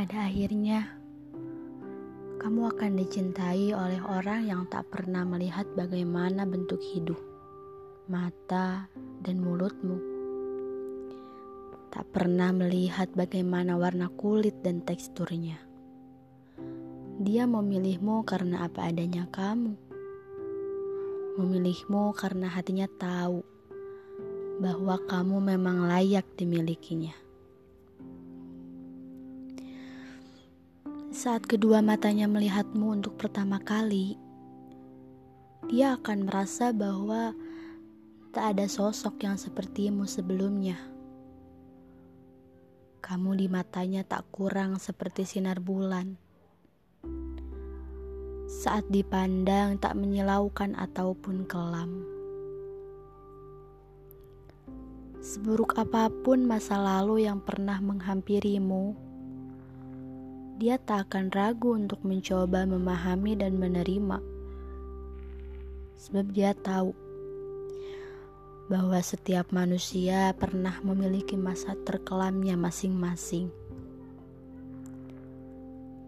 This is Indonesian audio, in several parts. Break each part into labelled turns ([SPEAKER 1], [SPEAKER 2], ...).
[SPEAKER 1] Pada akhirnya, kamu akan dicintai oleh orang yang tak pernah melihat bagaimana bentuk hidung, mata, dan mulutmu. Tak pernah melihat bagaimana warna kulit dan teksturnya. Dia memilihmu karena apa adanya kamu. Memilihmu karena hatinya tahu bahwa kamu memang layak dimilikinya. Saat kedua matanya melihatmu untuk pertama kali, dia akan merasa bahwa tak ada sosok yang sepertimu sebelumnya. Kamu di matanya tak kurang seperti sinar bulan. Saat dipandang tak menyilaukan ataupun kelam. Seburuk apa pun masa lalu yang pernah menghampirimu, dia tak akan ragu untuk mencoba memahami dan menerima. Sebab dia tahu bahwa setiap manusia pernah memiliki masa terkelamnya masing-masing.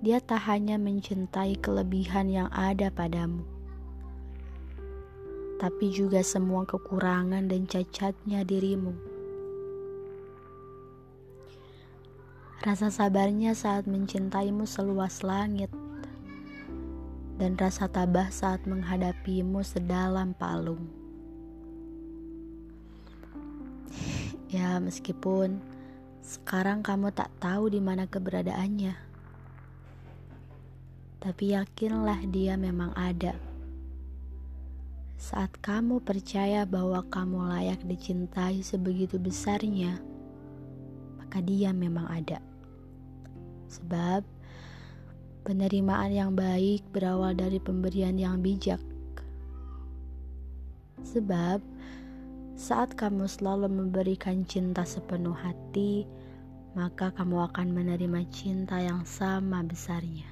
[SPEAKER 1] Dia tak hanya mencintai kelebihan yang ada padamu, tapi juga semua kekurangan dan cacatnya dirimu. Rasa sabarnya saat mencintaimu seluas langit, dan rasa tabah saat menghadapimu sedalam palung. Ya, meskipun sekarang kamu tak tahu di mana keberadaannya, tapi yakinlah dia memang ada. Saat kamu percaya bahwa kamu layak dicintai sebegitu besarnya, maka dia memang ada. Sebab penerimaan yang baik berawal dari pemberian yang bijak. Sebab saat kamu selalu memberikan cinta sepenuh hati, maka kamu akan menerima cinta yang sama besarnya.